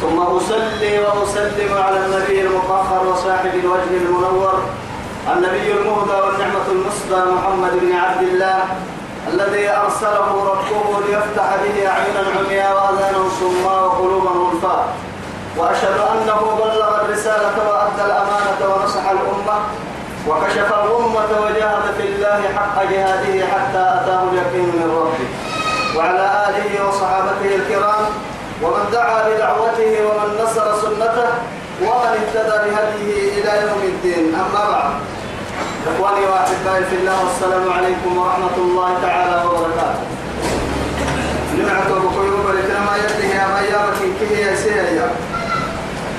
ثم أصلي وأسلم على النبي المطهر وصاحب الوجه المنور النبي المهدى والنعمة المسدى محمد بن عبد الله الذي أرسله ربه ليفتح به أعينا عميا وأذانا صما وقلوبا غلفا وأشهد أنه بلغ الرسالة وأدى الأمانة ونصح الأمة وكشف الأمة وجاهد في الله حق جهاده حتى أتاه اليقين من ربه. وعلى آله وصحابته الكرام ومن دعا بدعوته ومن نصر سنته ومن اهتدى بهديه إلى يوم الدين. أما بعد. إخواني وأحبائي في الله والسلام عليكم ورحمة الله تعالى وبركاته. نمعك بقيوب لكنا ما يده يا ميامك كه يا سيئة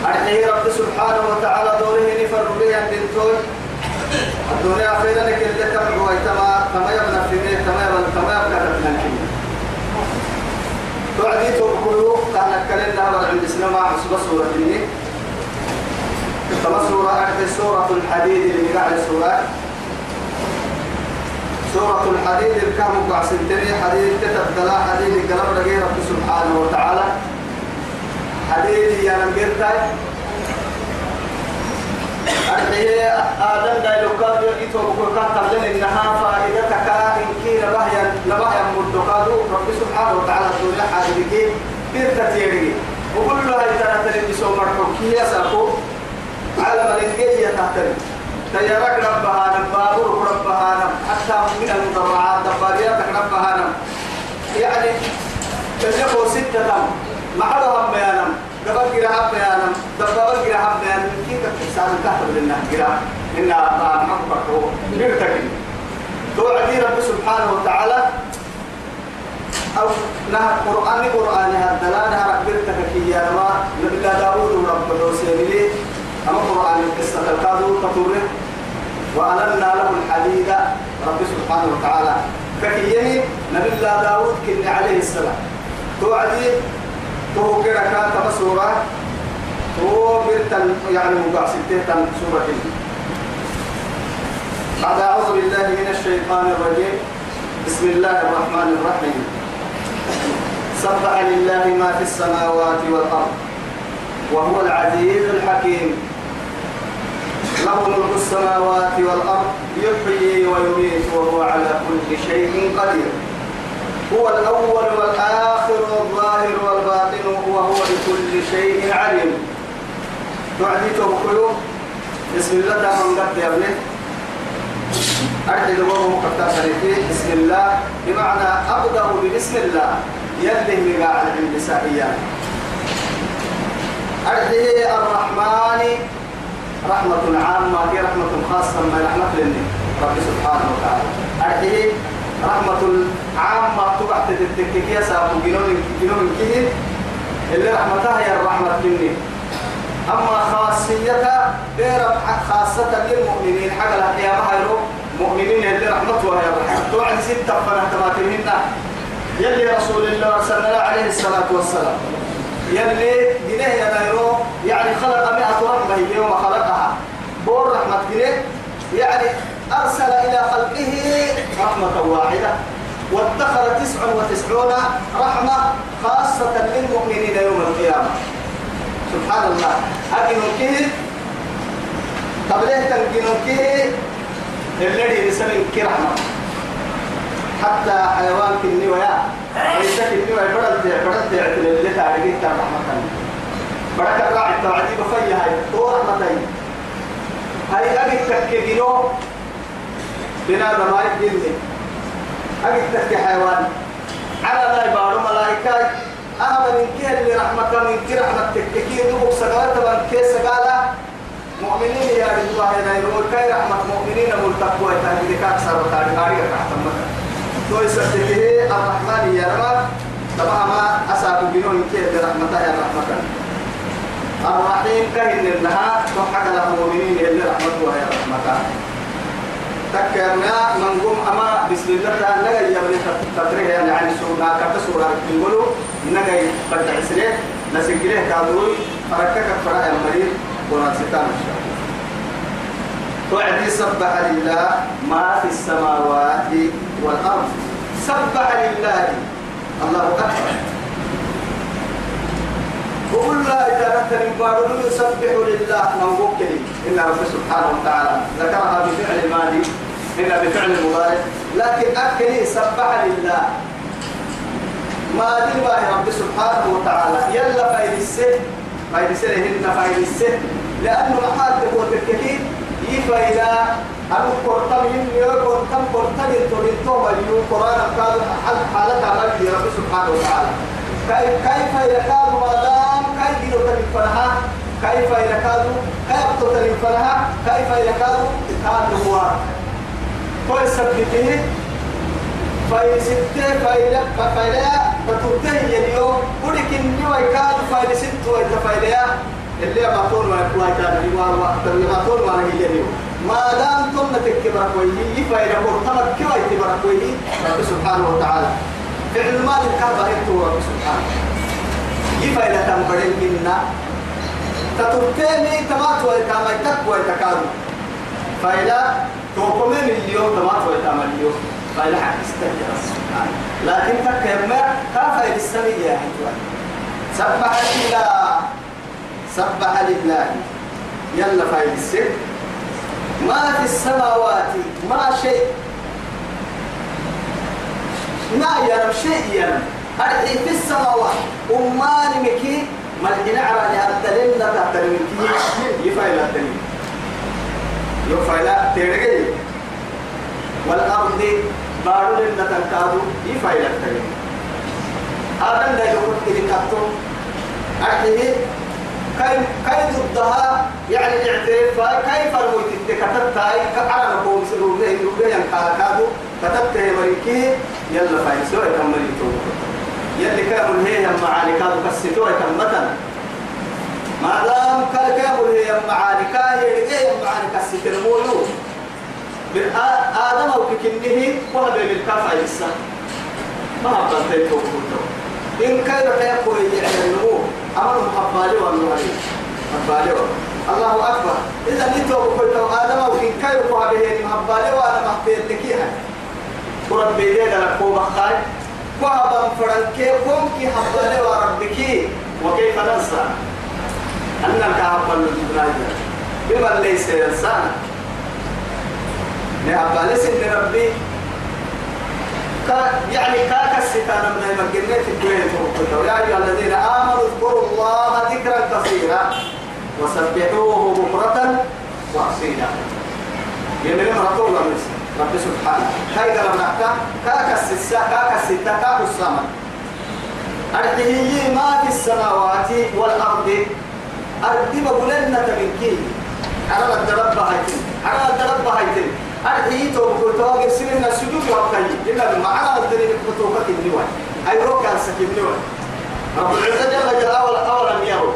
أرحيه رب سبحانه وتعالى دوره نفر به بنتوي الدنيا خيرا لك اللي تبعوا كما كما يبنى في ميه كما يبنى كما يبنى توعدي تقولوا كان كلنا عند سلمة حسب سورة ديني كما أحد سورة الحديد اللي قاعد سورة سورة الحديد الكام قاسنتني حديد تتبدلا حديد قلب رجي رب سبحانه وتعالى. حديد يا نمجرتاي أرحيه آدم دايلوكاد يكتب بكركات تبلن إنها فائدتك إن كي لبهيا لبهيا مدقادو رب سبحانه وتعالى الدنيا حاجبك بيرتا تيري وقل له هاي ترى تلي بسو مرحو على ملكية تحترم تيارك ربها نم بابور ربها نم حتى من المضرعات دبارياتك ربها نم يعني تجفو ستة. معلوها بيانم. دبر جرا بيانم دبر جرا بيان كيف تحسن تحت لنا جرا إن ما محبك هو بيرتكي توعدي رب سبحانه وتعالى. أو نهى القرآن قرآن هذا لا ربك كي يا ما. نبي الله داود رب حسين لي. أما قرآن القصة الكادو تطوره وألنا له الحديد رب سبحانه وتعالى. فكيني نبي الله داود عليه السلام. توعدي تو كده كانت مسورة تو يعني مقاسمته تن سورة بعد أعوذ بالله من الشيطان الرجيم. بسم الله الرحمن الرحيم. سبح لله ما في السماوات والأرض وهو العزيز الحكيم. له ملك السماوات والأرض يحيي ويميت وهو على كل شيء قدير. هو الأول والآخر والظاهر وهو بكل شيء عليم. تعدي توكلوا بسم الله تعالى قد يا ابني. أرحل وهو مقطع بسم الله. بمعنى أبدأ ببسم الله. يلي مقاعد عند سائيا أرحل الرحمن. رحمة عامة. هي رحمة خاصة ما رحمة لني رب سبحانه وتعالى. أرحل رحمة عامة. تبعت تتككي سابو. جنون جنون كهين اللي رحمتها هي الرحمة مني. أما خاصيتها غير خاصة للمؤمنين. حق القيامة هيرو مؤمنين اللي رحمتها هي الرحمة. توعد ستة فنهتماتهن يلي رسول الله صلى الله عليه الصلاة والسلام. يلي جنيه ينايرو يعني خلق مئة رحمة يوم خلقها. بور رحمة جنيه يعني أرسل إلى خلقه رحمة واحدة. وادخر تسع وتسعون رحمة خاصة للمؤمنين يوم القيامة. سبحان الله. أكنوا كيه قبله تنكنوا كيه الذي يسمى كرحمة حتى حيوان كني ويا ليس كني ويا بدل تي بدل اللي تعرفين كان رحمة. بركة راعي تعدي بفيا هاي تو رحمتين هاي أجي تكجنو بنا ما يديني أجي تكي حيوان. على لا يبارو ملائكة أهم من كيه اللي رحمة من كي رحمة تككي دوبك سقالة من كي سقالة مؤمنين يا رجل هنا يقول كي رحمة مؤمنين ملتقوا يتهدي كاكسر وتاريخ عارية تحت المكان تو يسبته الرحمن يا رب. طبعا ما أسابوا بنون كيه برحمته يا رحمة الرحيم كهن لها. حق المؤمنين اللي رحمته وهي رحمته تكرنا من قوم أما بسم الله تعالى نجا يبني تطريه يعني عن سورة كرت سورة. تقولوا نجا بدع سنة نسجله كادوي فركك فرع المريض ونسيتان وعدي سبح لله ما في السماوات والأرض. سبح لله. الله أكبر. وقل لا إذا نتن بارون يسبح لله. من وكلي إن رب سبحانه وتعالى ذكرها بفعل الماضي إلا بفعل المضارع. لكن أكلي سبح لله. ما دلوا رب سبحانه وتعالى. يلا فايد السه فايد السه هن فايد السه لأنه محال تقول بالكثير يفايدا أنا قرطم يني قرطم قرطم ينتظر توما اليوم قرآن قال حالة عمل رب سبحانه وتعالى. كيف يكاد ما دام كيف يتنفرها كيف يكاد كيف تتنفرها كيف يكاد كاد هو كل سبته فايل ستة فايل فايل فتوته يليو ولكن نيو يكاد فايل ستة ويتفايلها اللي ما طول ما يكون كان اللي ما طول ما هي اليوم ما دام تم تكبر كويه فايل مرتبط كيف يتبر كويه رب سبحانه وتعالى فعل الكعبة انتو رب سبحانه يفايل تنبرين منا تتركيني تمات ويتعمل تقوى يتكادو فايلا توقمين اليوم تمات ويتعمل اليوم فايلا حق استجر سبحانه لكن تكيما كافة السمية يا حجوان سبح لله سبح لله يلا فايل السر ما في السماوات ما شيء ما يرى شيء يرى أرحي في السماوات. أمان مكي ملحنا على الدليل لا تحترم كي. يفعل الدليل يفعل ترجع والأرض بارو لنا تنكادو يفعل الدليل هذا لا يقول كذي كاتو أرحي كيف ضدها؟ يعني الاعتراف كيف الموت؟ كتبت على نقوم سلوك له يبين كادو. كتبت مريكي. يلا فاين سوى كمل يلي كامل هي معاني كادو كسيتوه كمتن ما دام كان كامل هي معاني كاهي هي معاني كسيت المولو آدم أو ككنه وهذا بالكافة لسه ما أبغى تيتو إن كان يقول النمو؟ أمر حبالي والنهاري حبالي الله أكبر. إذا نتوب كل آدم أو إن كان يقول به حبالي وأنا محتاج لكيها. وربي لينا لكو بخاي. وهبا فرنكي قوم كي حبالي وربكي. وكيف ننسى؟ أنك حبال الجبناجة بما ليس إنسان. لأبالي سن ربي. يعني كاك الستان من المجنات الدنيا يا أيها الذين آمنوا اذكروا الله ذكرا كثيرا وسبحوه بكرة وأصيلا. يمين مرتو الله رب سبحانه. هاي قال نحكا كاك الستا كاك الستا كاك السماء. أرده ما في السماوات والأرض؟ أرد بقولنا تبكي. على الدرب هايتين. على الدرب هايتين. أرحي توقف توقف سنين السجود وقتي إلا المعنى الدليل بتوقف النوى أي روك عن سكين النوى رب العزة جل جلاله أولا أولا يرو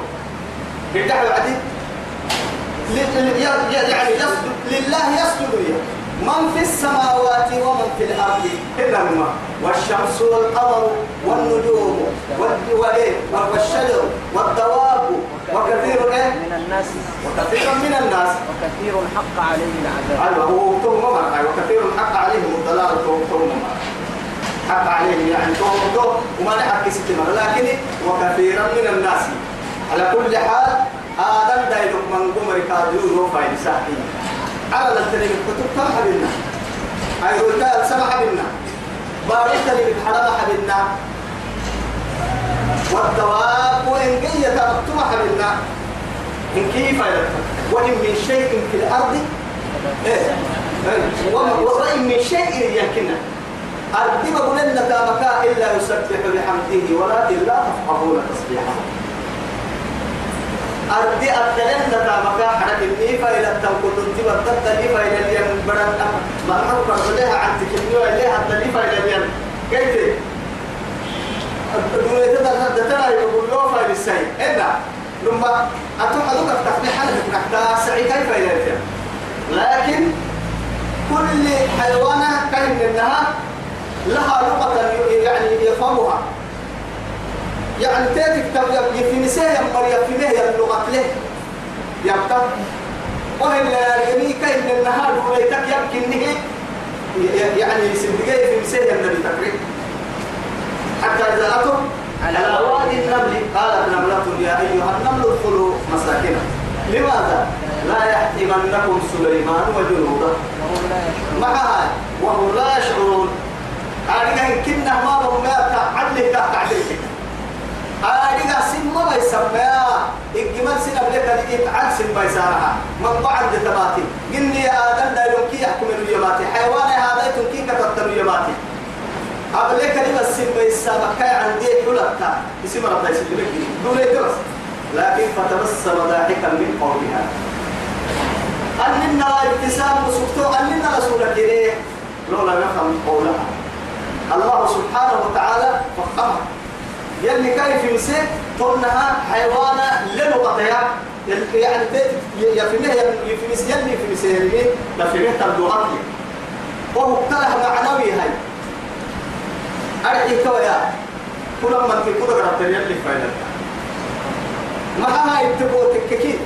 يدعي العديد يعني يسجد لله يسجد له من في السماوات ومن في الأرض إلا الماء والشمس والقمر والنجوم والشجر والدواب وكثير إيه؟ من الناس. وكثير من الناس. وكثير حق عليه العذاب. أيوة وكثير حق عليهم الضلال حق عليهم يعني توم وما نحكي ستمر لكن وكثيرا من الناس. على كل حال آدم دايلوك من قمر كاديون وفايد ساحين على التنين الكتب كم حبنا أي قلت سبع حبنا بارك لي بحرم حبنا والدواب وإن جية مكتومة حبنا إن كيف وإن من شيء في الأرض إيه؟ وإن من شيء يمكننا. أرضي بقول لنا دامك إلا يسبح بحمده ولكن لا تفقهون تسبيحه. أرضي أتلم دامك حرك النيفة إلى التنقل انتبه التنقل إلى اليم. برد ما نحن لها عن تكنيو إليها التنقل إلى اليم. كيف؟ الدنيا تدرنا ترى يقول له السيء إلا لما أتوقع دوك أفتح حالك نحتا سعي كيف إلى لكن كل حيوانة كان منها لها لغة يعني يفهمها. يعني تاتك تبقى يفنسيه يمر يفنيه اللغة له يبقى وهي يعني كاين النهار وليتك نهي يعني سندقية في مسيه النبي تقريب حتى إذا أتوا على وادي النمل قالت نملة يا أيها النمل ادخلوا مساكنه لماذا؟ لا يحتمنكم سليمان وجنوده. معها وهم لا يشعرون. هذه كنا ما بهم ما تعلي هذه سن ما يسمى الجمال سن قبل كده يتعد سن ما يسارها من بعد تباتي قلني يا آدم لا يمكن يحكم اليماتي حيوان هذا يمكن كتبت اليماتي قبل كده بس سن ما يسابق كاي عندي حلتا اسم ربنا يسلمك دون يدرس لكن فتبسم ضاحكا من قولها أننا ابتسام وسكتو؟ أننا رسولك إليه لولا نفهم قولها. الله سبحانه وتعالى فخمها يلي كيف يمسك تنها حيوانة لنقطيا يعني يفهمه يفهمس يلي يفهمس يلي يفهمه تبدو أطلي وهو كله معنوي هاي. أرحي كويا كل من في كل قرأت يلي فايدة ما هاي تبغى تككين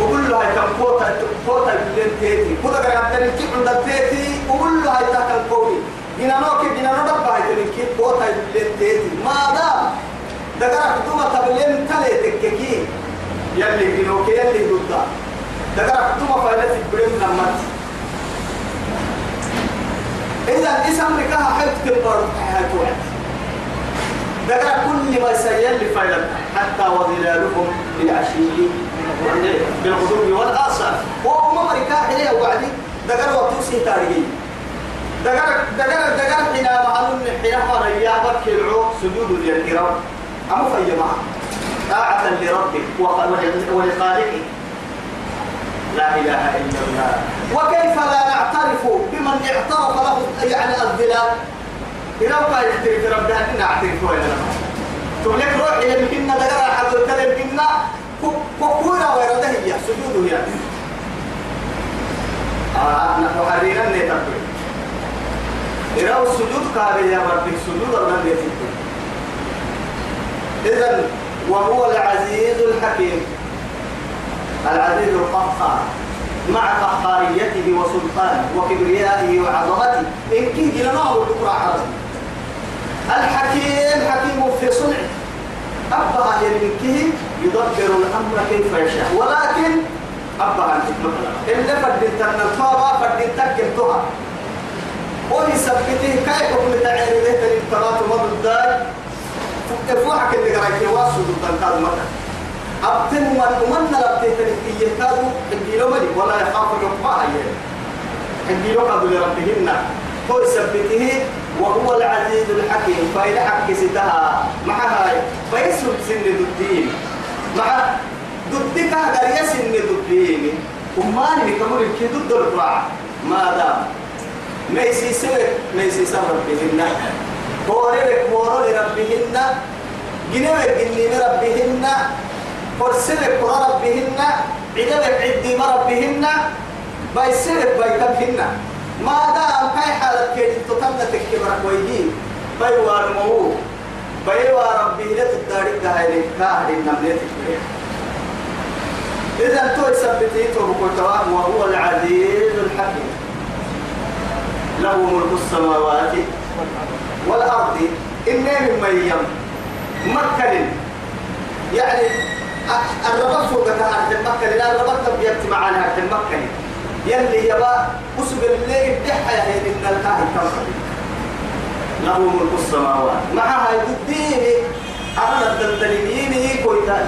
وقول له هاي كم كوتا كوتا بلين تيتي كل قرأت تنكي عند تيتي وقول له هاي تاكل كوني جنا نوك جنا نوك باي تنكي كوتا بلين تيتي. ما دام دقرك دوما تبلين تلي تككين يلي جنوك يلي دودا دقرك دوما فايدة تبلين نمت. إذا اسم ركاها حيث حيث وعد ذكر كل ما سيل فعلا حتى وظلالهم بالعشي بالغدو والآصال وهم ركاح إليه وبعدي ذكر وتوسي تاريخي. ذكر ذكر ذكر حين معلوم حين فريا بك العو سجود للكرام. أما في جماعة طاعة لربك ولخالقك لا إله إلا الله. وكيف لا نعترف بمن اعترف له يعني الظلال؟ إذا ما يعترف ربنا إن اعترف ولا لا. تقول لك روح إلى يمكننا دقر حد الكلام يمكننا كوكونا ويرده هي سجوده يعني آه نحن حرينا نتقبل إذا السجود قال يا ربي السجود الله يتقبل إذا وهو العزيز الحكيم. العزيز القهار. مع قهاريته وسلطانه وكبريائه وعظمته. إن كي إلى نار الذكرى عربي الحكيم حكيم في صنعه. أبها يمكه يدبر الأمر كيف يشاء. ولكن أبها إلا فردين تنطابا فردين تكنتها ويثبته كيف حكم تعير له تنطبات ومضدار فوحك اللي قرأت واسو ضد الكاد مكة أبتن من من لبتي تنكي يكادو حقي لو ملي ولا يخاف يقبع حقي لو قبل ربهن هو يثبته وهو العزيز الحكيم. فإذا حكي ستها. مع هاي. فيسلب سن الدين. مع ضدك هذا يسن الدين. وما نكمل كي ضد القرآن ما دام ما يسيسك ما يسيسك ربهن. بورك بورو لربهن جنوك جنين ربهن. فرسلك قرى ربهن. عدلك عدي ربهن. بيسلك بيتبهن ما دام كاي حالة كيد تتمنى تكبرك ويجي بيوار مو. بيوار ربه لا تدارك هاي الكاهر النملة تكبرك إذا تو يثبتيته بكتواه وهو العزيز الحكيم له ملك السماوات والأرض. إني من مريم مكن يعني الربط فوق هذا المكن لا الربط بيت معنا هذا المكن يلي يبا أسب الليل بحيا من الكاهن كوكب له ملك السماوات. معها يديني أنا الدلدلين كويتا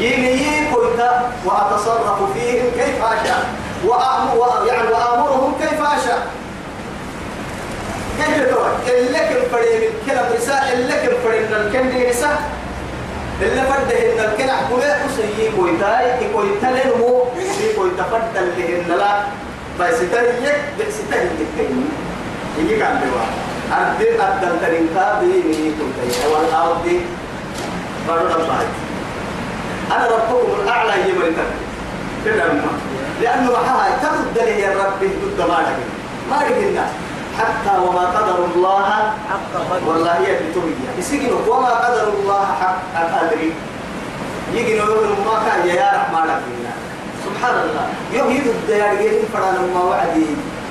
يمي كويتا وأتصرف فيهم كيف أشاء. وأمر يعني وأمرهم كيف أشاء. كيف تقول اللكن فريم الكلام رساء اللكن فريم الكلام رساء اللي فرده إن الكلام كله أسيء كويتاي كويتا لنمو في كويتا فرد اللي إن لا. بس تهيك بس تهيك يجي كان بوا أرد أرد الكريم كابي مني كويتا والأرض بارو أنا ربكم الأعلى هي مريتك كده لأنه معها ترد لي ربي ضد ما لك ما قلنا حتى وما قدر الله حق قدر والله هي بتوية. يسجنوا. وما قدر الله حق قدري يجنوا يقولوا ما كان يا رحمن الله سبحان الله يوم يدو الديار جيرين فرانا ما وعدي.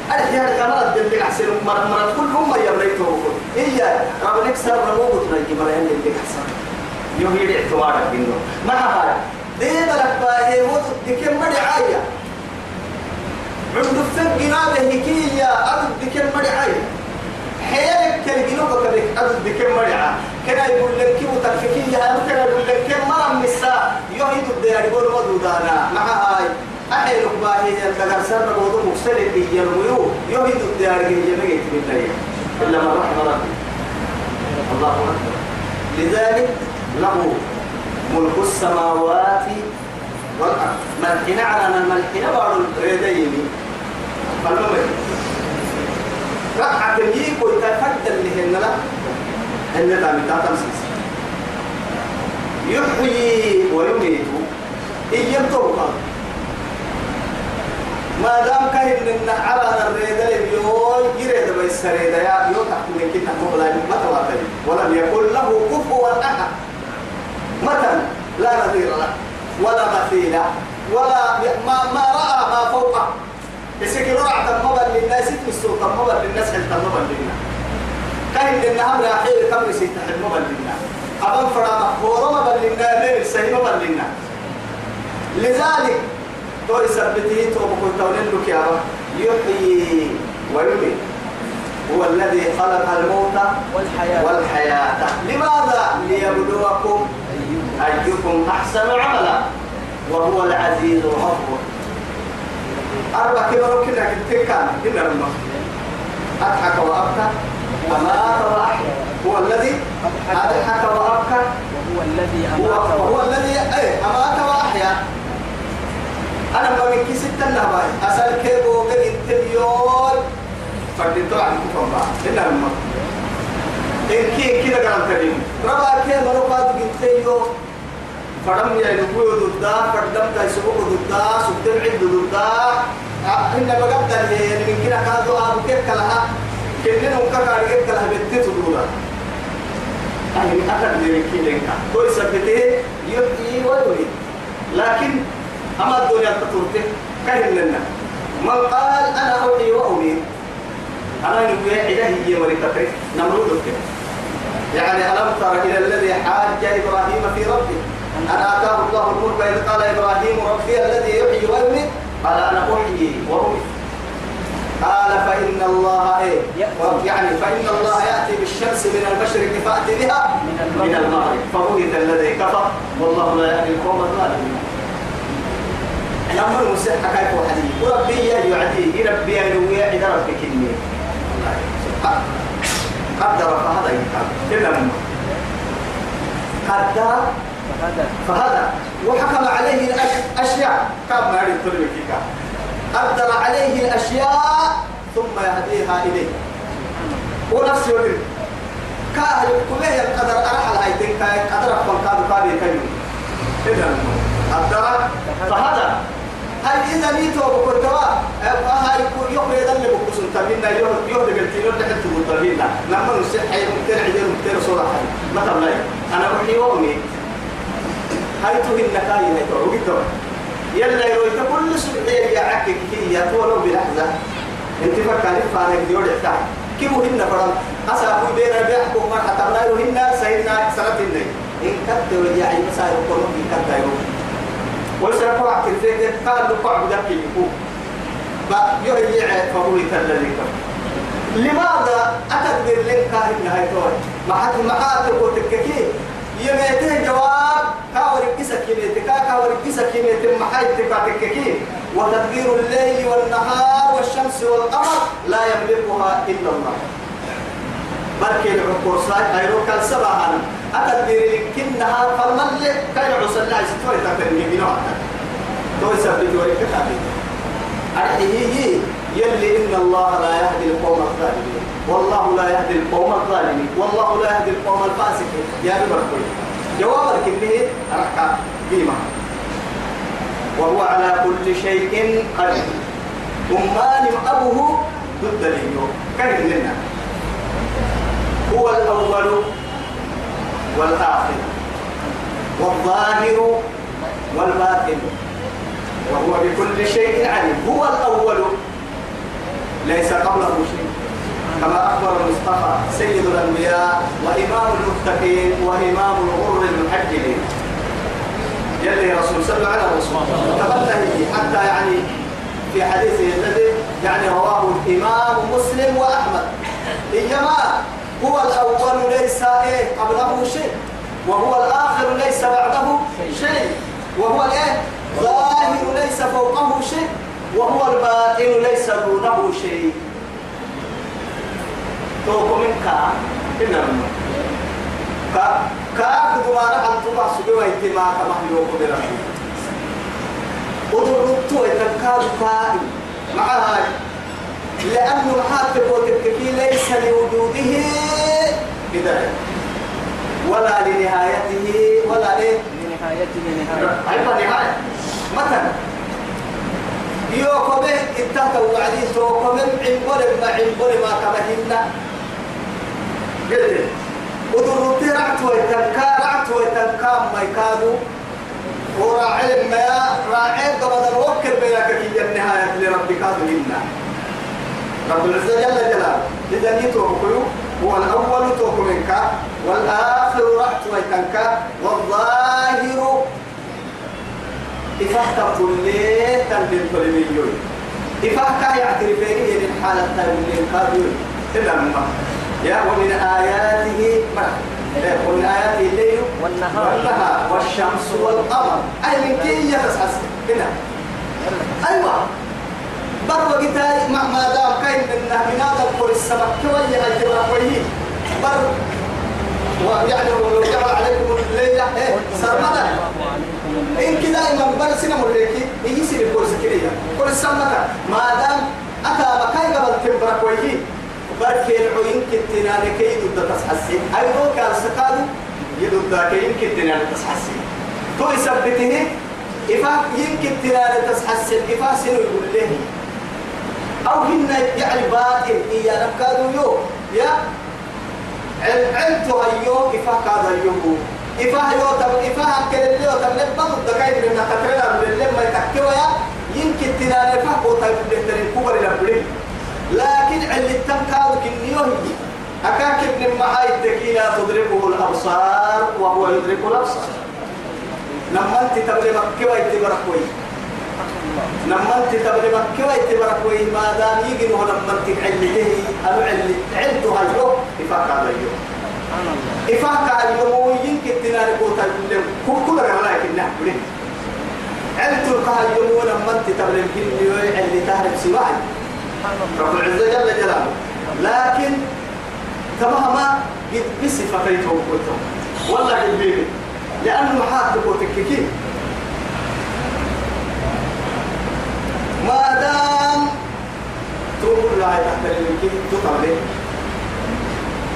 الحيار كما الدل أحسن مرة مرة كل هم يبريتوا وكل هي رب نكسر. رموت نجي مرة اللي أحسن. يوم يدي اعتبارك إنه ما هاي دين لك باهي وضد دكم مرعايا عند الفق جنابه كيا أدد دكم مرعايا حيالك كان جنوبك بك أدد دكم مرعا كان يقول لك كيف تكفيكي يا كان يقول لك كم مرة النساء يهيد الديار يقول ودودانا مع هاي أحيلك باهي يلتقر سر موضوع مختلف يرميو. يهيد الديار يجمعك بالله. إلا من رحم ربي. الله أكبر. لذلك له ملك السماوات والأرض. ملحنا على الملحنا بارو الريدين. فالمملك رقعة يجيك ويتفد اللي هن لا. هن لا تمسيس يحيي ويميت. إيام توقع ما دام كان من على الريدة يوم يريد بيس الريدة يا يوم تحكم كنا مغلا ما تواتري ولم يكن له كفوا أحد. مثلا لا نظير له. ولا مثيل ولا ما ما رأى ما فوقه. يسكر رعة مبل للناس اسم السلطة مبل للناس حلت مبل للناس كاين لنا هم راحيل كم يسيت حل مبل للناس أبن فرا مخورة مبل للناس ليل سهي مبل للناس لذلك تو يثبته تو بقول تولين لك يا رب. يحيي ويميت. هو الذي خلق الموت والحياة. والحياة. لماذا؟ ليبلوكم أيكم أحسن عملا. وهو العزيز الغفور. أربع كبر كنا كنت كان كنا لما أضحك وأبكى. ومات وأحيا هو الذي أضحك وأبكى. وهو الذي هو هو الذي أي أمات وأحيا. أنا ما من كي ستة نهباي. أسأل كيف وقل التليون؟ فردين طبعا كفر بقى إلا لما. إن كي كده قرام كريم ربا كي مرقات قلتيو فرم يا نقول ضدا فردم تا يسوق ضدا سبتم عد ضدا. إن يعني من كده كادو أبو كيف كلها كنا نمكا كارجت كلها بنت تدورا أهل أكثر من كي لينكا كوي سبته يحيي ويميت لكن أما الدنيا تطورته كهن لنا. من قال أنا أحيي وأميت. أنا نقول إله هي مريتك نمرود يعني ألم تر إلى الذي حاج إبراهيم في ربه؟ أن آتاه الله الملك إذ قال إبراهيم ربي الذي يحيي ويميت قال أنا أحيي وأميت. قال فإن الله إيه. يعني فإن الله يأتي بالشمس من المشرق فأتي بها من المغرب. فبهت الذي كفر والله لا يهدي القوم الظالمين. لما المسيح حكاية وحدي وربي يعدي ربي ينوي إذا ربك إني قدر فهذا من قدر فهذا وحكم عليه الأشياء كم ما يريد تلمك قدر عليه الأشياء ثم يهديها إليه. ونفسه يقول كاهل كلها القدر أرحل هايتين كاي قدر أفضل كادو كابي كيو إذا قدر فهذا. هل إذا ميتوا بكرتوا هاي يوم يدل بكسون تمنا يوم يوم دقلتين يوم تحت تمنا لما نسيح حي ممكن عدين ممكن صورة حي. ما تبلاي أنا أحيي وأمي. هاي تهين نكاي هاي تعوقي توا يلا يروي كل سبعية يا عكك كي يا تولو بلحظة. انت فكرت فارق ديور يحتاج كيف هن فرم أسا أبو بينا بيحكم ما حتى لا هن سيدنا سنة النين إن كنت وجاء مسائل كلهم إن كنت يروي ويسرق وقت الفكر قال له قعد ذكي يكون يهيع فبويت الذي لماذا أتقدر لك كاهن هايتوي ما حد ما حد وتككي يميته جواب كاور كيسا كيميتك كاور كيسا كيميتك ما حد تككي وتدبير الليل والنهار والشمس والقمر لا يملكها إلا الله. بركي العقور ساي أيرو كان سبعة أتدبير لكنها فالمل كان عسل لا يستوي تكرني بنوع توي سبت وريك كتابي. أرحيه يلي إن الله لا يهدي القوم الظالمين. والله لا يهدي القوم الظالمين. والله لا يهدي القوم الفاسقين. يا رب جوابك به ركع قيمة. وهو على كل شيء قدير. أمان أبوه ضد اليوم. كان لنا هو الأول والآخر. والظاهر والباطن. وهو بكل شيء عليم. هو الأول. ليس قبله شيء. كما أخبر المصطفى سيد الأنبياء وإمام المتقين وإمام الغر المحجلين. يلي رسول صلى الله عليه وسلم. تبنه حتى يعني في حديثه الذي يعني رواه الإمام مسلم وأحمد. إنما هو الأول ليس إيه قبله شيء وهو الآخر ليس بعده شيء. وهو الإيه ظاهر ليس فوقه شيء وهو الباطن ليس دونه شيء. توكو منك إنما كا كا دوارا عن تبع سجوا اجتماع كما هو بربي ودرتو يتكاد كائن مع هاي لأنه الحاكم وتككي ليس لوجوده بداية ولا لنهايته ولا لنهايته نهاية مثلا يوكو به اتاكوا وعدي توكو من عمبر ما عمبر ما كما هنا قلت ودرتي رعت ويتنكا رعت ويتنكا ما يكادوا وراعي ما راعي قبل الوكل بينك في النهاية لربك هذا هنا. رب العزة جل جلاله. إذا نتوكل هو الأول توك منك والآخر رحت ويتنك والظاهر. إفاك كل تنبين كل مليون. إفاك يعترفين من حالة تنبين كابيون إلا ما. يا ومن آياته ما؟ ومن آياته الليل والنهار. والنهار والشمس والقمر. أي من كي يتسحس هنا. أيوة. بر وقتاي ما ما دام كاين من من هذا القول السمك كوي هاي تبقى بر ويعني لو عليكم الليلة إيه سرمدا إن كذا إمام بر سنة ملكي يجي سنة القول سكرية قول السمك ما دام أتا بكاي قبل تبقى كوي بر كين عين كتنا لكي ضد تسحسين أيضا كان سكادو يضد كين كتنا لتسحسين تو يثبته إفا يمكن تنال تسحسن إفا سنو يقول له. أو هن يعني باطل إيا نبكادو يو. يا؟ علمتو هيو. إفا كاد هيو إفا هيو تب إفا هكذا اللي يو تب لبا ضدكاين من نقطرنا من اللي ما يتكيو يا؟ يمكن تنال إفا قوتا يبدأ كبر لبرين لكن علم التنكاد كنيو هي أكاك ابن معاي التكيلة تدركه الأبصار وهو يدرك الأبصار. لما أنت تبلي مكة ويتبرك وي لما أنت تبلي مكة ويتبرك وي ما دام يجي هو لما أنت علته أنا علت علته إفاك هذا يو سبحان الله إفاك هذا يمكن تنال قوتا كل كل رملاك النحو علت القهر يوم لما أنت تبلي مكة اللي تهرب سواعي رب العزة جل جلاله لكن تماما بصفتيته قلتم والله البيبي لأنه محاطب وتككين ما دام تقول لا تحت الممكن تطبلي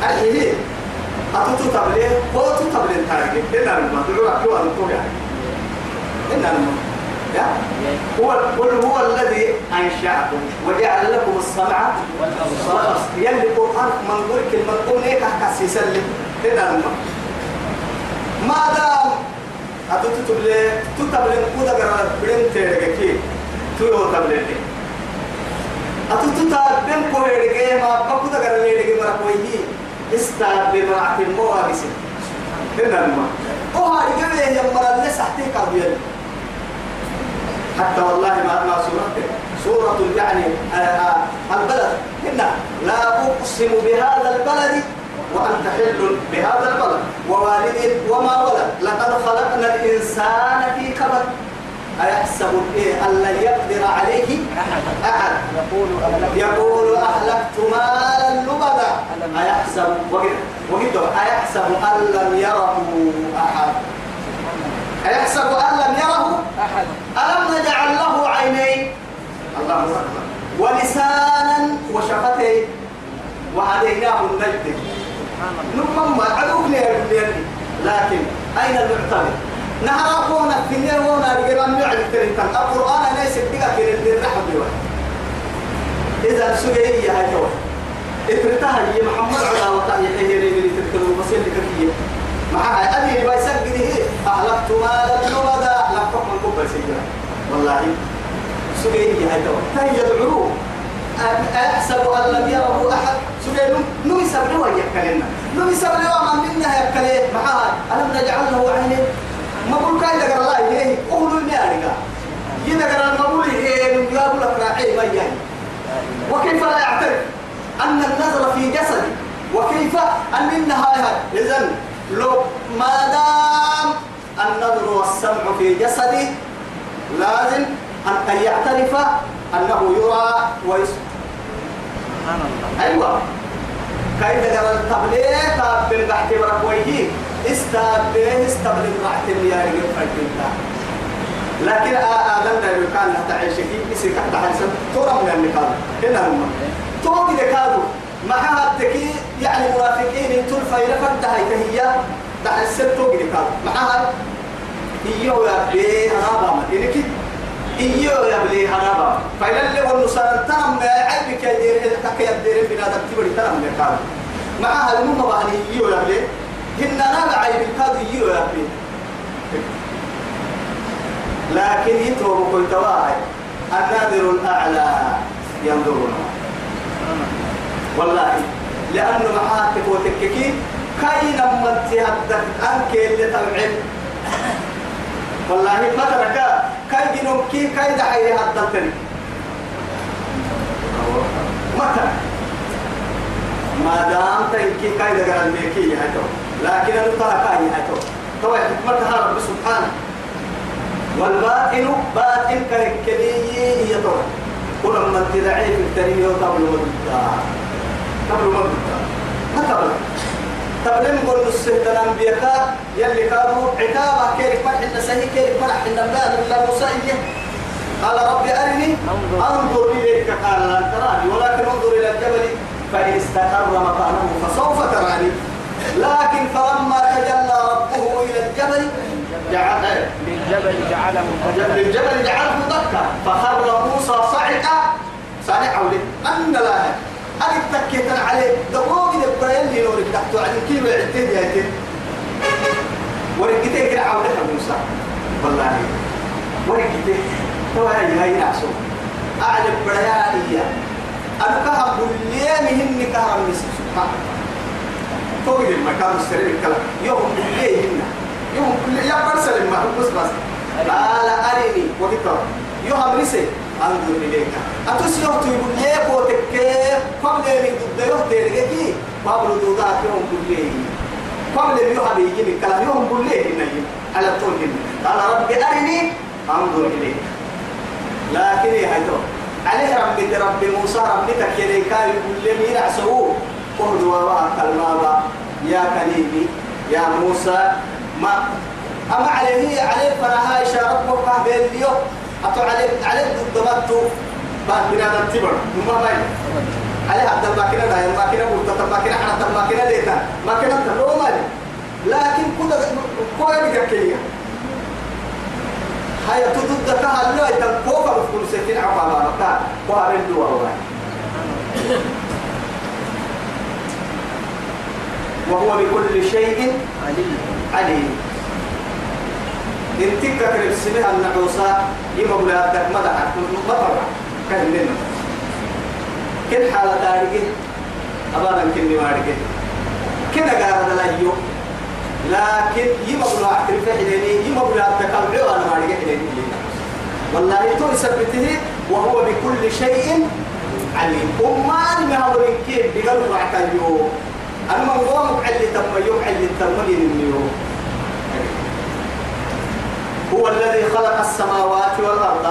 أحيه أتو تطبلي هو تطبلي تارجي إننا لما تقول أكيو أن تقول يعني لما يا هو قل هو الذي أنشأكم وجعل لكم السمع والأبصار. يلي قرآن من قول كلمة قول إيه كحكسي سلم هنا لما ما دام أتو تتبلي تتبلي كودا قرار بلين تيرجكي تيو تبلي أتو تتبلي كوهرجي ما بكودا قرار ليرجي مركويه استاب بمرعة الموابس هنا لما أو هاي جميع يمرا الناس أحتيك أبيض حتى والله ما ما سورة سورة يعني البلد. هنا لا أقسم بهذا البلد وأنت حل بهذا البلد. ووالد وما ولد. لقد خلقنا الإنسان في كبد أيحسب إيه؟ أن لن يقدر عليه أحد. يقول يقول أهلكت مالا لبدا. أيحسب وقد وقد أيحسب أن لم يره أحد. أيحسب أن لم يره؟ أحد. ألم نجعل له عينين؟ الله أكبر. ولسانا وشفتين وهديناه النجد. الله نمم عدوك لي لكن أين المعتمد؟ نهر أكون الدنيا وأنا رجال يعلم تريتان القرآن أنا يسبقك إلى الرحم بيوان إذا سجية هاي جوا اترتها هي محمد على وطا يحيي لي من تذكروا بصير لك هي معها أبي اللي بيسك به أهلكت مالا لبدا أهلكت من كبر سيدنا. والله سجية هاي جوا فهي يدعوه أحسب أن لم يره أحد. يسبب له يكلمنا. نو يسبب له من منا يكلم. معها ألم نجعل له عينين ما بقول كاي دقر الله إليه. قولوا إني أرجع يدقر المقول إيه يقول لك راعي ما يعني وكيف لا يعترف؟ أن النظر في جسدي وكيف أن النهاية إذن لو ما دام النظر والسمع في جسدي لازم أن يعترف أنه يرى ويسمع سبحان الله. أيوة. كاي دقر التبليغ؟ تابل بحكي برك ويهي استابل استبل رعت يا رجل فجلتا لكن آدم ده كان تعيش كي يصير كحت حسن ترى من النقال هنا هم. توقي ذكارو مع هالتكي يعني مرافقين تول فايرة فدا هي هي ده السر توقي ذكارو مع هال إيوه يا أنا بعمل إنك إيوه يا أنا بعمل فإذا اللي هو النصارى تنم ما عيبك يا دير كك يا دير بنا تبتدي تنم ذكارو مع هالمهم بعني إيوه يا بيه هن أنا بعيب الكاد إيوه يا بيه لكن يتوب كنت واحد النادر الأعلى ينظرنا. والله. لأنه معاتك وتككي كاين من تهدك أنك اللي تبعد والله ما ترك كاي جنوكي كاي دحي هدلتني متى ما دام تنكي كاي دقر الميكي هاتو لكن أنا ترى كاي هاتو تو حكمتها رب سبحانه. والباطن باطن كركلي كل من تدعي في التنين قبل مدة قبل مدة ما قبل قبل نقول السهتنا أنبياء يلي كانوا عتابة كيف فرح النسائي كيف فرح النبات الله موسى قال ربي أرني. أنظر. إليك قال لن تراني ولكن انظر إلى الجبل فإن استقر مكانه فسوف تراني. لكن فلما تجلى ربه إلى الجبل جعل للجبل جعله للجبل جعله دكا فخر موسى صعقا ولد. أن لا أجد تكيتا عليه. دقوق يبقى يلي نورك تحتو عن كيلو عدتين ياتين ورقتين كده عودها موسى. والله. ورقتين. تو هاي هاي نعسو أعلم بريانية أنا كهب الليل هني كهرم سبحان فوق المكان السرير الكلام. يوم الليل هنا يوم يا برسل ما هو بس. بس قال أرني. وقت يوم رسي أنظر إليك أتوس يوم تقول ليه بوتك قبل من ضد يوم تلقي قبل دودا يوم كله قبل يوم هذه يجي الكلام يوم كله هنا على طول قال رب أرني أنظر إليك لكن هي هيدو عليه ربي ربي موسى ربي تكيلي كان يقول لي مين عسوه قهد وراء كلمة يا كليبي يا موسى ما أما عليه عليه فنها إشارة بين اليوم أتو عليه عليه ضدمتو بعد من هذا التبر ما باين عليه عبد الماكينة ده الماكينة مرتبط الماكينة حتى الماكينة ليتا. ماكينة تلو مالي لكن كده كوي بكية هاي تضد كها اللي تنكوفا بكل سكين عقابا بكا وهابين دوا والله وهو بكل شيء عليم. عليم. انتك كرب سمها النعوسة يما بلا أدك مدى مطر كان لنا كن حالة تاريخ أبانا كن نوارك كنا قارد لا يو. لكن يما بلا أعترف حليني يما بلا أدك العوى أنا مارك حليني. والله تو يثبته وهو بكل شيء عليم. أمان ما هو كيف بقلب أما هو محل تم يوم حل تم اليوم هو الذي خلق السماوات والأرض.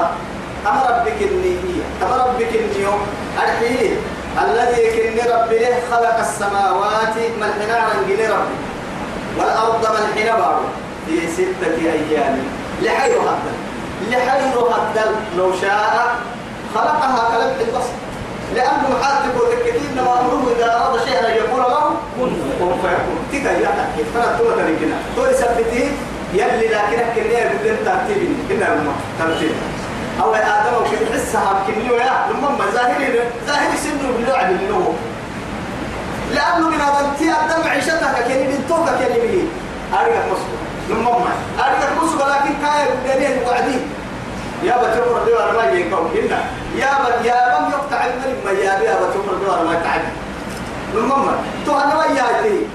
أما ربك النية أما ربك النيوم الحين الذي كن ربي له خلق السماوات من حنا رنجل ربي. والأرض من حنا بارو. في ستة أيام. لحير هدل لحير هدل لو شاء خلقها كلمح البصر. لأنه محاتب وتكتيب ما أمره إذا أراد شيئا يقول له كن فيكون. تكا يحكي فلا تقول لنا تقول يلي لكن كنيا بدل ترتيب كنا لما ترتيب. أو آدم وكل حسها كنيا يا لما ما ظاهري ظاهري سنه باللعب اللي لأنه من انتي أدم عيشتك كني من توقع كني به. أرجع مسكو لما ما. أرجع مسكو لكن كاي بدنين وعدي. يا بتمر دوار ما يكون هنا يا بت يا بم يقطع الملك ما يا يا بتمر دوار ما تعب لما ما. تو أنا ما يأتي.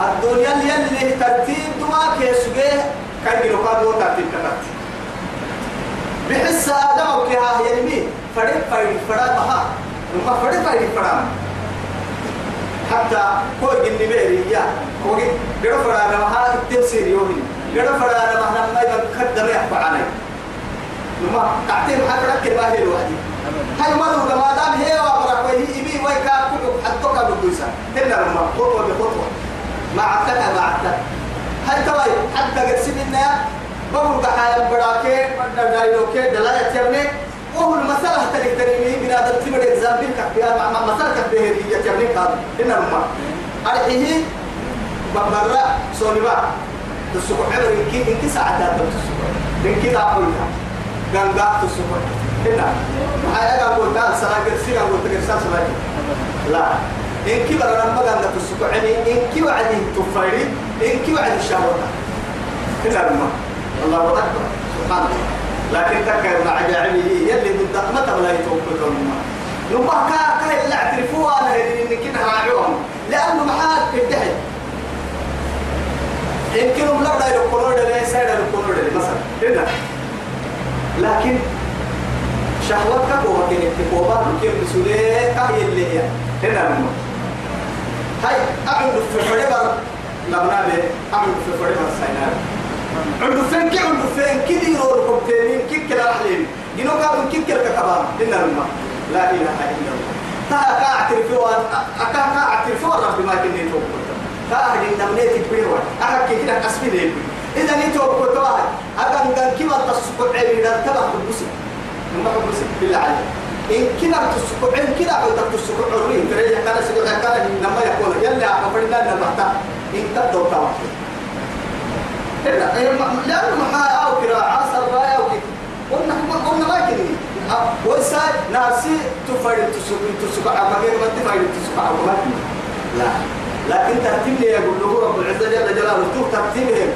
الدنيا اللي ترتيب دما كيسوجه كاي بيروكا دو ترتيب كتات بحس آدم وكها يلمي فرد فرد فرد بها لما فرد فرد فرد حتى كوي جنبي يا. كوي قرا فرانا ما التفسير يومي. قرا فرانا ما ما يقدر يحكي علي. لما تعتيم حتى ركب باهي الوحدي. هاي ما له ما دام هي وابرك وهي يبي ويكا كل حتى كان بدوسا هنا لما خطوة بخطوة ما عتك ما عتك هاي توي حتى قد سبنا بقول كحايا براكي بدنا دايلوكي دلايا تبني وهو المسألة تلك بنا دلتي بدي إكزامبل كبيا مع مسألة كبيا هي تبني كاد هنا لما أرحيه ببرا سونيبا تسوق عبر إنكي إنكي ساعتها تسوق. إنكي لا أقولها غنغا تسوق. هنا هاي أنا أقول تعال سلام كرسي أقول تكرسي سلام لا. إنكي برا لما غنغا تسوق يعني إنكي وعدي تفايري إنكي وعدي الشهوة هنا لما الله أكبر. سبحان الله. لكن تكا مع جاعله يلي ضد متى ولا يتوكل لهم لما كا كا اللي اعترفوها أنا ان كنا راعيهم لأنه محال الدحي يمكن لا دا يقولوا ده ليس دا يقولوا ده مثلا. هنا لكن شهوتك هو كان يتكوبا كيف مسؤولية كهي اللي هي. هنا لما هاي أعمل في فريبر لبنا به أعمل في فريبر سينار عندو فين كي عندو فين كي دي يرور كوبتين كي كلا رحلين جنو كابن كي كلا كبار إلا الماء لا إله إلا الله. تا كا اعترفوا أكا كا اعترفوا رب ما كني توقف تا هدي نمنيت بيروا أكا كي كده قسمي ليه إذا ني توقف تو هاي أكا نقول كي ما تصبح عيني ده تبع البسي ما البسي بالله عليك. إن كنا تسكب عين كنا عود تسكب عرين ترى كان سيدنا كان لما يقول يلا أفرنا نبحث إن تبدو توقف لأنه محا أو كراعة سربايا أو كده قلنا قلنا ما كده ويسا ناسي تفايد تسوق تسوق أما غير ما تفايد تسوق أما ما لا لكن ترتيب لي يقول له رب العزة جل جلاله تو ترتيبهم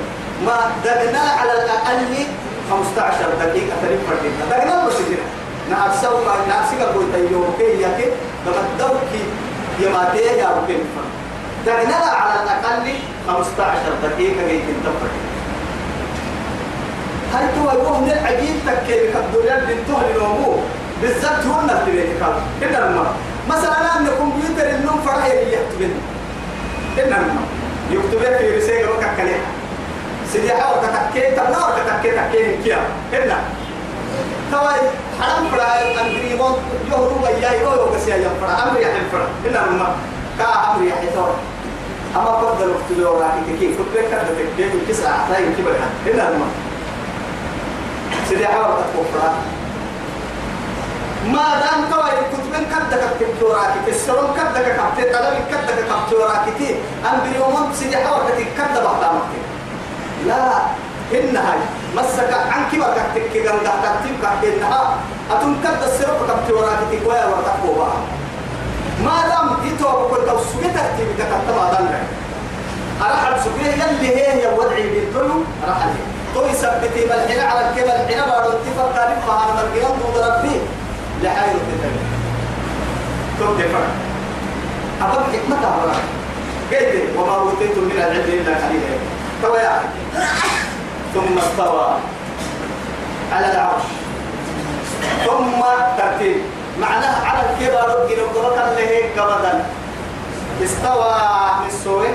ما دقنا على الأقل 15 دقيقة تريد فردين دقنا بس كده نعسى وما نعسى قبل تيوم كي يكي بمدوكي يماتي يا ربي دقنا على الأقل 15 دقيقة كي تنتفر هاي تو يوم من العجيب تكي الدنيا اللي تهل الأمور بالذات هو النفط بيتكال إن الماء مثلا أن الكمبيوتر النوم فرح يلي يكتبين. إن الماء يكتب في رسالة وككليها سيدي حاول كتكي تبنار كتكي تكي كيا. إن تواي حرام فرا أنجريمون يهرو وياي أو يوكسيا يفرا أمر يحل فرا. إن الماء كا أمر يحل فرا أما قد الوقت لو راكي كيف فتبك كتكي كيس أعطاي كبرها إن الماء سيدي حاول تكفر ما دام كواي كتبن كدك كتوراك السلام كدك كتب طلب كدك كتوراك تي أم باليوم سيدي حاول تكدب بعضامك لا. إن هاي مسك عن كبر كتك كان كتب كتب إنها أتم كد السلام كتوراك تي كواي ورتقوا ما دام يتوب كل توسوي ترتيب كتب بعضامك أرحل سكريه يلي هي يا ودعي بالدلو أرحل تو يثبتي بالحين على الكبل حين بعد اتفق قال فهذا مرقيان وضرب فيه لحاجة تتبع دفع أبقى حكمة أبقى قلت وما أوتيتم من العلم إلا قليلا. تو يا ثم استوى على العرش. ثم ترتيب. معناه على الكبر جنوب اللي هيك قبضا استوى من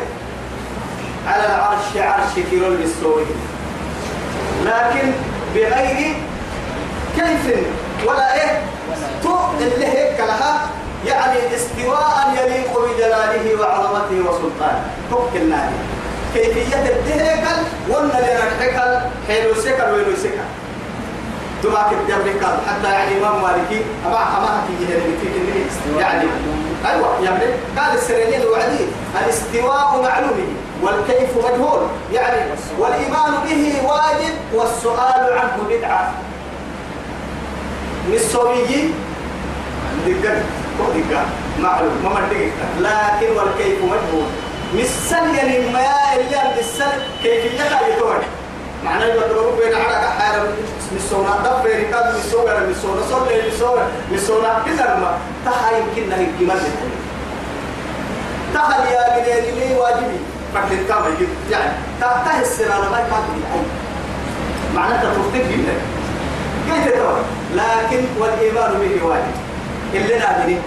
على العرش عرش كيلو بالسوي لكن بغير كيف ولا إيه؟ تو اللي هيك يعني استواء يليق بجلاله وعظمته وسلطانه. فك النادي كيفية الدهيكل ولا لنرحكل حلو سكر ويلو سكر دماغ الدبر قال حتى يعني إمام مالكي أما حماها في جهة يعني أيوة يعني قال السرينين الوعدي الاستواء معلومه والكيف مجهول. يعني والإيمان به واجب والسؤال عنه بدعة. مستويجي دقة. معلوم. ما لكن والكيف مجهول. مسل يعني ما اللي مسل كيفية يتوعد معناه يقولوا بين عرق حارة مسونا دب ركاب مسونا مسونا صل مسونا مسونا كذا ما. تها يمكن نهي كمان تها يا من يلي واجبي. فكر كما يجي يعني تها السنة ما يقدر أي معناه تفرق جدا كيف تتوعد لكن والإيمان به واجب. اللي نامني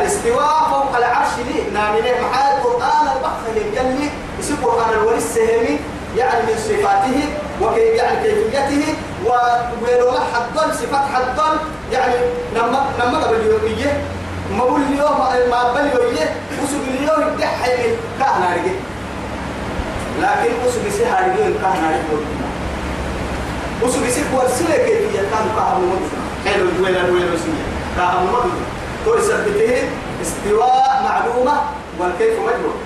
الاستواء فوق العرش لي نامني محال القرآن البحث يجلي اسم القرآن الوري السهمي يعني من صفاته وكيف يعني كيفيته وولو حدل صفات حدل يعني لما لما قبل يومية ما بقول اليوم ما قبل يومية وسوق اليوم يدح من كهنا رجع لكن وسوق سهر اليوم كهنا رجع وسوق سهر ورسله كيفية كان كهنا مدرسة حلو الويل الويل وسيا كهنا مدرسة تو يثبته استواء معلومة والكيف مجهول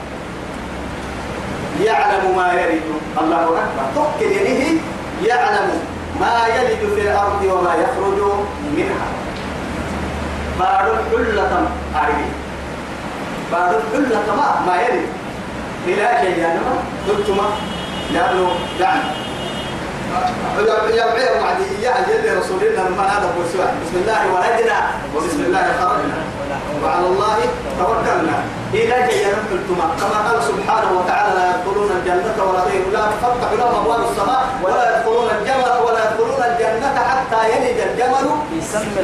يعلم ما يلد. الله أكبر. تقل يده يعلم ما يلد في الأرض وما يخرج منها. بعد حلة أرجي بعد حلة ما ما يلد. إلى شيء يعني ما قلت ما لأنه يعني يا بعير معدي يا جل رسول الله ما هذا سؤال بسم الله ولدنا وبسم الله خرجنا وعلى الله توكلنا إلى جاي قلتما كما قال سبحانه وتعالى لا يدخلون الجنة ولا لا تفتح لهم أبواب السماء ولا يدخلون الجنة ولا يدخلون الجنة حتى يلج الجمل في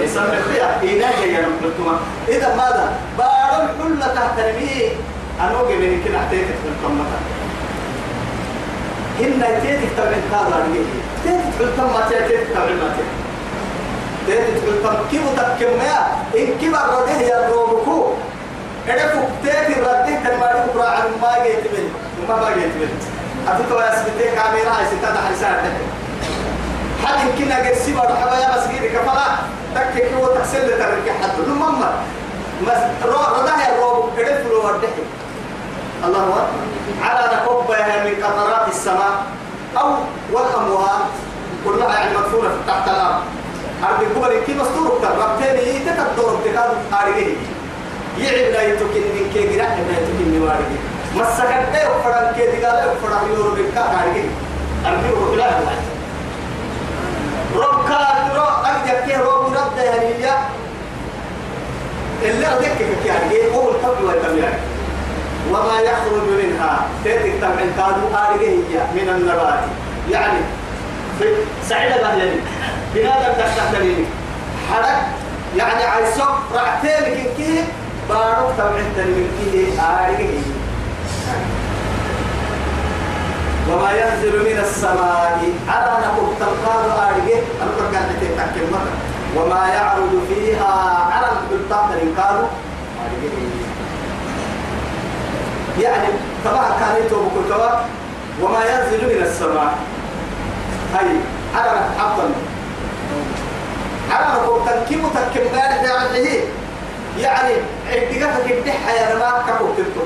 سم الخيار إلى جاي قلتما إذا ماذا؟ بار كل تحت المي أنوجي من أحتيت في القمة هن تيتك تبع كذا تيتك في القمة تيتك تبع ما تيتك. القمة كيف تكمل إن كبر رده يا روبكو إذا فكتيت الرده تنماري كبرى عن ما جيت من ما ما جيت من أتوقع يا سبتي كاميرا هاي ستة حرسان حد يمكن أجسي برا حبايا مسجد كفلا تكك هو تحسن لترك حد. لما ما رده يا روب إذا فلو رده الله أكبر على نكب من قطرات السماء أو والأموات كلها يعني مدفونة تحت الأرض. أرض الكبر كي مستور ربتين يتكدر ابتكار آريه يعب لا يتكن من كي جراح لا يتكن من واريه مسكت ده فران كي دقال فران يورو بكا آريه أرضي وكلا رب كان رو أجد كي رب ده هنيا اللي أردك كي آريه هو القبل والتميار وما يخرج منها. تيتك تبع كادو آريه من النبات. يعني في سعيدة بهلني بنادم تحت ليني حرك. يعني عيسو رعتين من كيه بارك تبع من كيه آريه وما ينزل من السماء. على نقول تلقاد آريه أنا ترجع تتكلم وما يعرض فيها. على تحت كادو يعني طبعا كان يتوب كل وما ينزل من السماء. هاي على حقا على نقول تنكيب تنكيب بارك يعني يعني اتقافتك الدحة يا رما كبوتتو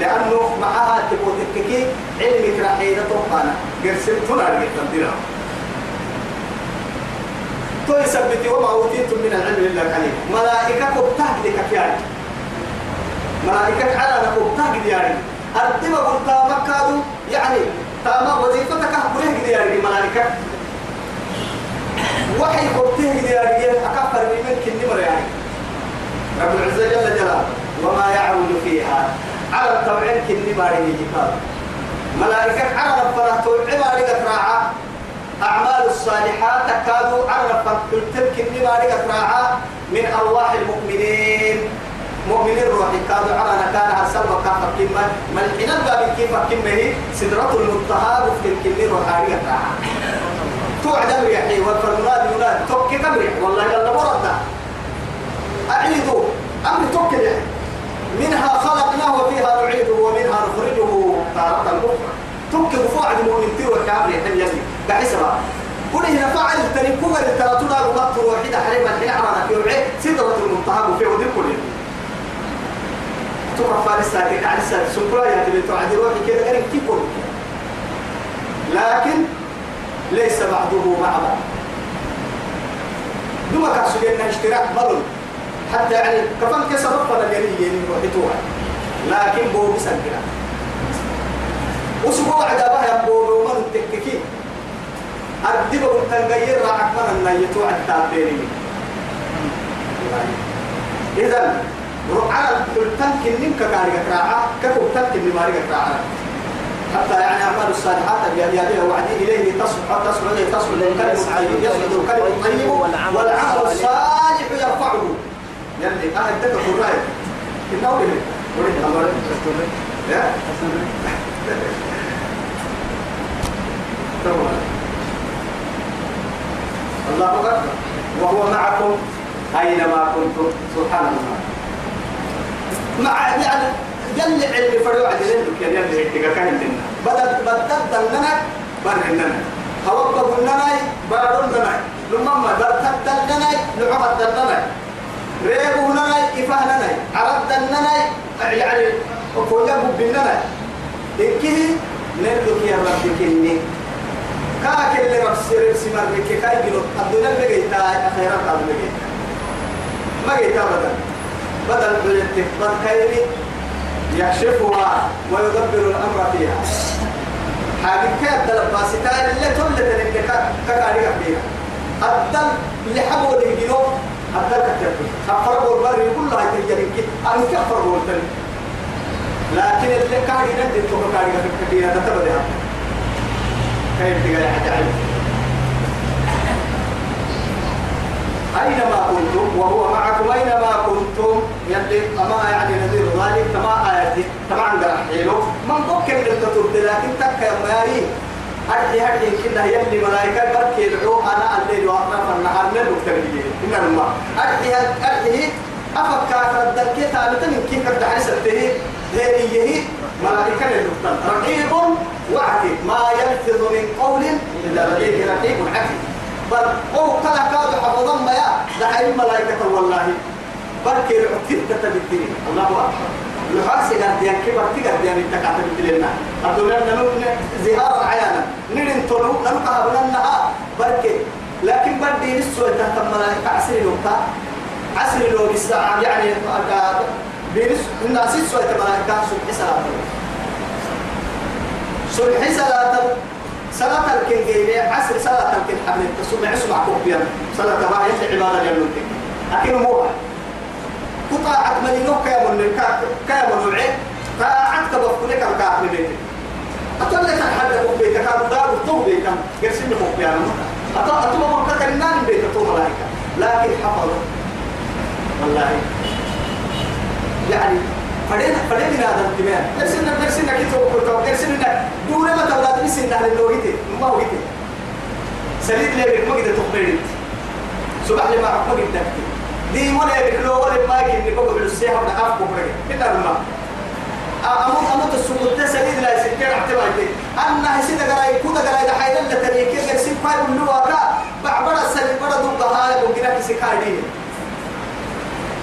لأنه معها تبوتككي علمك رحيلة طبعا قرسلتنا لك تنتظر تو يثبت وما أوتيتم من العلم إلا قليل ملائكة كبتاك لك يعني. ملائكة على نقول تاج دياري أردم قلت مكادو يعني تاما وظيفتك أخبره دياري ملائكة. وحي قلته دياري أكفر من كل نمر يعني. رب العزة جل جلاله. وما يعرض فيها. على التوعين كل نمر يجيبها ملائكة على ربنا توعي راعة. أعمال الصالحات على ربنا تلك النمر راعة. من أرواح المؤمنين. مؤمن الروح كانوا على نكانها سلوى كافة كما ملحنا باب كيف كما هي سدرة المنتهى في الكلمة روحانية توعد الريحي والفرماد يناد توكي كبري والله يلا مرد أعيدوا. أمر توكي منها خلقناه وفيها نعيده ومنها نخرجه. تارة أخرى توكي بفوعد مؤمن تيرو كامري حل يلي بحسبها قل هنا فعل تنكوغ التلاتونا رمضت روحيدة حريما حين عرانا في سدرة المنتهى في ودي كله تقرا فارس ساكت عن ساكت سكرا يا تبي تعدي روحي كذا قال كيفون لكن ليس بعضه مع بعض دوما كاسوجينا اشتراك بلون حتى يعني كفن كسر رفض الجريه وحيتوها لكن بو بسنكنا أسبوع عدابها يبو ومن تككي أردب تنغير راعك من النيتو التابيني إذا على التنك نمك كاريك راعة كفو تنك نمارك راعة حتى يعني أعمال الصالحات بأن يبيع وعدي إليه تصبح تصبح إليه تصبح الكلم الطيب يصعد الكلم الطيب والعمل الصالح. يرفعه. يلي أهل تكفر الرأي إنه به ولد أمر لا الله أكبر. وهو معكم أينما كنتم. سبحان الله. مع يعني جل علم فريو عدلين لك يعني اللي هيك كان لنا بدل بدل دلنا برهننا هوب قلنا بارون لنا لما ما بدل دلنا لعبد دلنا ريبو هنا إفهنا عرب دلنا يعني وكوجا ببننا إنكي نلوك يا رب كني. كاك اللي رب سير سمر بك كاي جلو الدنيا بقيتا أخيرا قبل بقيتا ما قيتا بدل بدل بلتك بدل كيري يكشفها ويدبر الأمر فيها. حاجة كيف دل باسكان اللي تولد لك ككاري فيها. الدل اللي حبوا للجنوب الدل كتير أفرقوا البر كلها تجري كده أنا كفرقوا الدل لكن اللي كاري ندي تو كاري فيها. تتبدأ كيف تقال حتى أينما كنتم؟ وهو معكم. أينما كنتم؟ يلي أما يعني نذير ذلك كما آياتي طبعا حيلو. من ممكن أن تطرد لكن تك يا ماري أرحي هرحي كنا يلي ملائكة بركي يدعو. أنا الليل وأطراف النهار من المكتبين إن الله. أرحي أرحي أفكار الدركة ثابتة من كيف الدعي سبته هي ملائكة للمختل رقيب وعتيد. ما يلفظ من قول إلا لديه رقيب عتيد بل أو كلا كاد حفظا ما يا. دعي الملائكة والله. بركي العتيد تتبتني الله أكبر. لحاس قديان كبر تقدر يعني تكاتب لنا؟ الدنيا نلو زهارا عيانا. نرين تلو نلو كهبنا بركي لكن بدي نسوة تحت الملائكة عسري لوكا عسري لو بالساعة يعني بينس الناس سوى الملائكة صبح صلاة صبح صلاة صلاة الكنجيبة عصر صلاة الكن حبل الصبح اسمع كوبيا صلاة ما هي عبادة جنوتك لكن هو كيا من كيا من العين طاعتك بفكلك الكعب بيتك أتقول لك. حد كوبيا كان دار تو بيتك قرسين كوبيا أتقول أتقول ما كان النان بيتك تو ملائكة لكن حفظ والله. يعني فدين فدين هذا التمام درسنا درسنا كي تو تو درسنا دون ما تولد بسنا على اللوجيت ما هو جيت. سليد لي ما قد تقبلت صباح لي ما ما قد دي ولا يبلو ولا ما نقول بالسيح ولا عارف بكره كده الماء أموت أموت ده سليد لا يسكر اعتبارتي أنا هسيد قراي كودا قراي ده حيل اللي تريكي قرسين فاي ولو أكا بعبرة سليد برا دوب هاي وكنا كسكاردين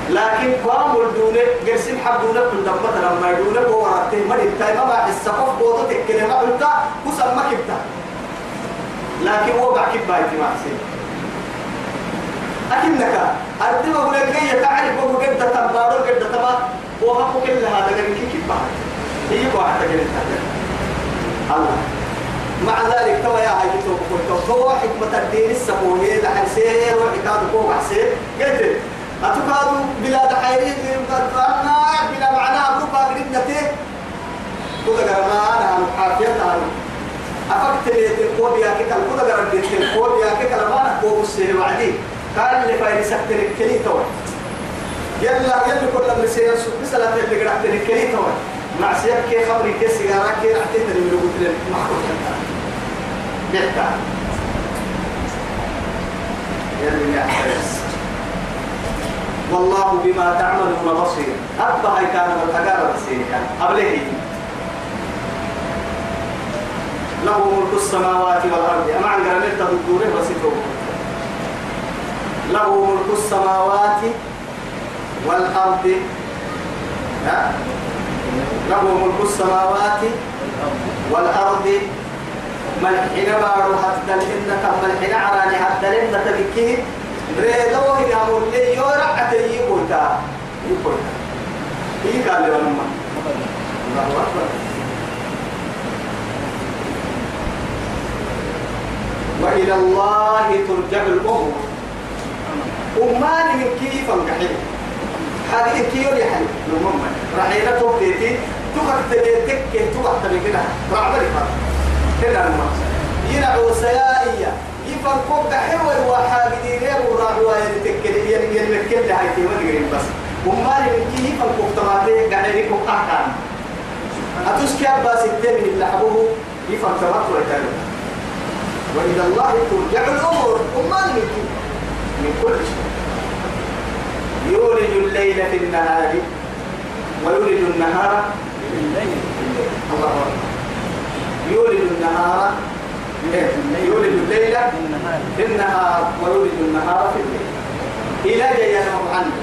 لكن قام الدولة قرسم حبونا كل دم مثلا ما يدولة بورته ما يبتاي ما بعد السقف بوضة تكلم ما قلت وسمى كبتا لكن هو بعد كبا يتما حسين أكنك أردم أقول لك هي تعرف أقول قد تنبارو قد تما وهم كل هذا قال كي كبا هي واحد قال الله. مع ذلك كما يا هاي تو هو حكمة الدين السبوية لحسين وحكاد فوق حسين قلت أتكادوا بلا دحيرين أنا بلا معنى أبروك أقربنته كذا قرنا أنا حافية أنا أفكت لي تقول يا كي كل كذا قرنا تقول يا كي كلا ما نقول السير وعدي. قال اللي فايد سكتر الكلي توا يلا يلا كل من سير سوق مثلا اللي قرأت الكلي توا مع سير كي خبري كي سيارة كي رحت تدري من قلت لك ما كنت بيتا يلا يا والله بما تعملون بصير. أبا هاي كان والتقارب قبله له ملك السماوات والأرض. أما عن قرنية تدوره وسيطه له ملك السماوات والأرض. ها؟ له ملك السماوات والأرض. ملحنا بارو حتى لإنك ملحنا عراني حتى لإنك تبكيه ريدوه يامور لي يورع أتي يقولتا. يقولتا. إيه قال لي ونما الله أكبر. وإلى الله ترجع الأمور. أمان من كيف انقحي هذه كيو حبيبي نمم. رحيلة توتيتي تقعد تليتك تقعد تليكنا رعب لك كنا نمم. ينعو سيائية يفن كوك حلوة وحاجدين يبو راعوا يتكل لهاي في مدقرين بس. أمان من كيف كوك تماتي قاعدين كوك أحكام. أتوسكي أبا ستين اللي حبوه يفن تمات ويتالو وإلى الله ترجع الأمور. أمان من كيف؟ من كل شيء. يولج الليل في النهار ويولج النهار في الليل. الله أكبر. يولج النهار يولج الليل في النهار ويولج النهار في الليل. إلى جاي عنه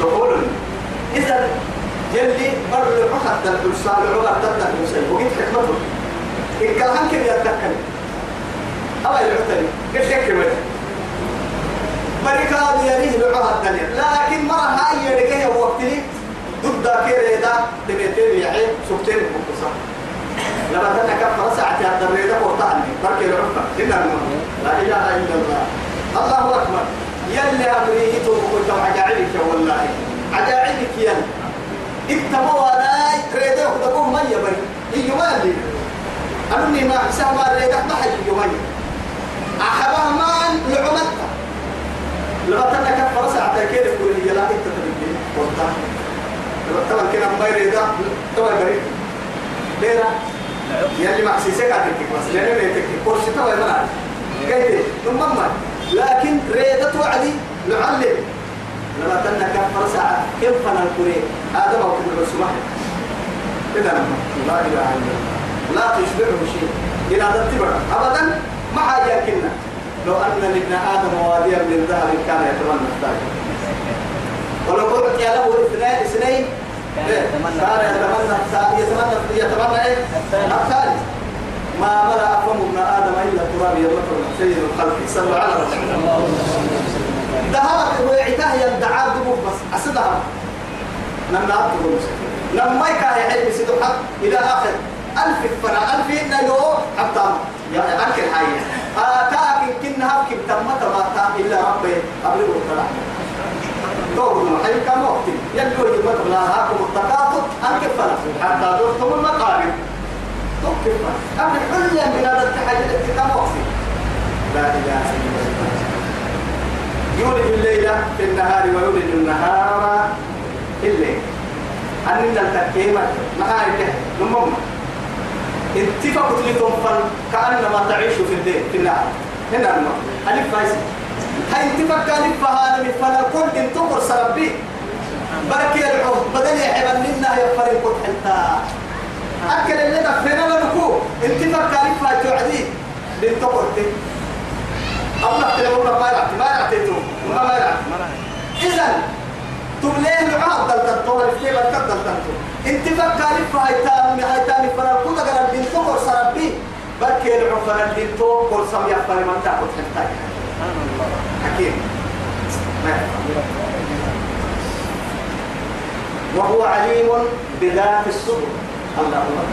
دخول. إذا جلي بر حتى الإرسال عقد تبدأ المسلم وقيت حكمته. الكلام كده يتذكر أبا يعتني قلت لك بركة بيريه لعها الدنيا لكن مرة هاي يرجع وقتني ضد كده ده تبيتين يعين سبتين بقصة لما تنا كفر ساعة الدريدة وطعني بركة العفة. إلا لا إله إلا الله. الله أكبر. يلي أمريه توقف عجائبك والله. عجائبك يلي. اكتبوا لا تريده ودقوه مية بني إيو مالي. أمني ما حسام ما ريدك ما حي إيو مية أحبها مان لعمتها لما تنا كفر ساعة كيف يقول هي لا انت لكن ريدة وعدي نعلم. لما تنا كفر ساعة كيف فنا الكوري؟ هذا ما كنا بسمح إذا لا إله إلا الله. لا تشبعه شيء إلى هذا أبدا ما حاجة كنا. لو أن لابن آدم واديا من ذهب كان يتمنى الثاني. ولو قلت يا له اثنين اثنين كان يتمنى يتمنى يتمنى إيه؟ الثالث. ما ملأ فم ابن آدم إلا تراب يذكر سيد الخلق. صلى على رسول الله ذهبت وعتاه يدعى دبوب بس. أسدها لما أبدو لما يكاه يحل سيد إلى آخر. ألف فنا ألف إن له حتى يعني أكل حية آتاك كنا هبك تمت ما إلا ربي. أبلغ الطلاق دور حي كم وقت يلو يمت لا هاكم التقاطع أنك فلا حتى دورتم المقابل توقف أبلغ كل من هذا التحدي التي وقت لا إله إلا الله. يولد الليل في النهار ويولد النهار في الليل. أننا التكيمة معايا نمم اتفقت لكم كأنما تعيش في الليل في النهار. هنا الماء ألف فايز. هاي اتفق ألف هذا من فن الكل إن تقر سربي بركي يدعو بدل يحب لنا يفر الكل حتى أكل اللي دفنا لنكو هاي توعدي بنت تقر تي أبنى تلمون ما يلعب ما تيتو. ما ما يلعب. إذا تبليه العهد دلتنتو الكتاب الكتاب دلتنتو انت فكر في هايتام هايتام فرا كل قال الدين تو قر سربي بركي العفر الدين تو قر سم يفر من تاخذ حتى حكيم. وهو عليم بذات الصدور الله الله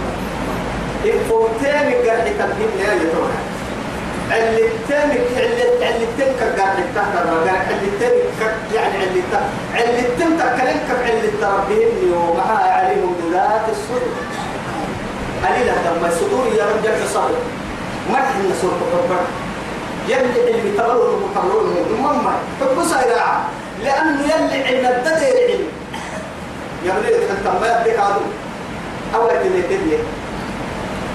إفوتين قرح تبهيم لا يتوها علتين علت علتين كقرح تحت الرجال علتين يعني علتين علتين تكلم كف علت ربهم ومعها عليهم بذات الصدور قليلا لما الصدور يا رب جل صبر ما إحنا صوت ربنا يلي اللي تغلوا المقررون المهم حب سيراعة لأنه يلي علم الددير علم ولد أنت ما يديك عدو أو يتني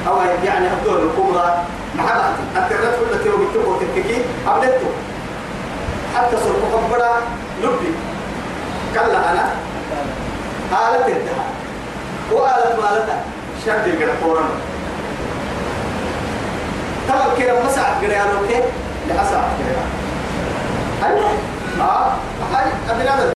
أو يعني الدور الكبرى. محبتي أنت لا تقول لك يوم تقول تككي أبدته حتى صرف خبرة لبي. كلا أنا. آلة انتهى وآلة مالتها شد الجرى فورا ترى كده مسعد جرى يعني أوكي؟ لأسعد جرى أيوة. آه. هاي هذا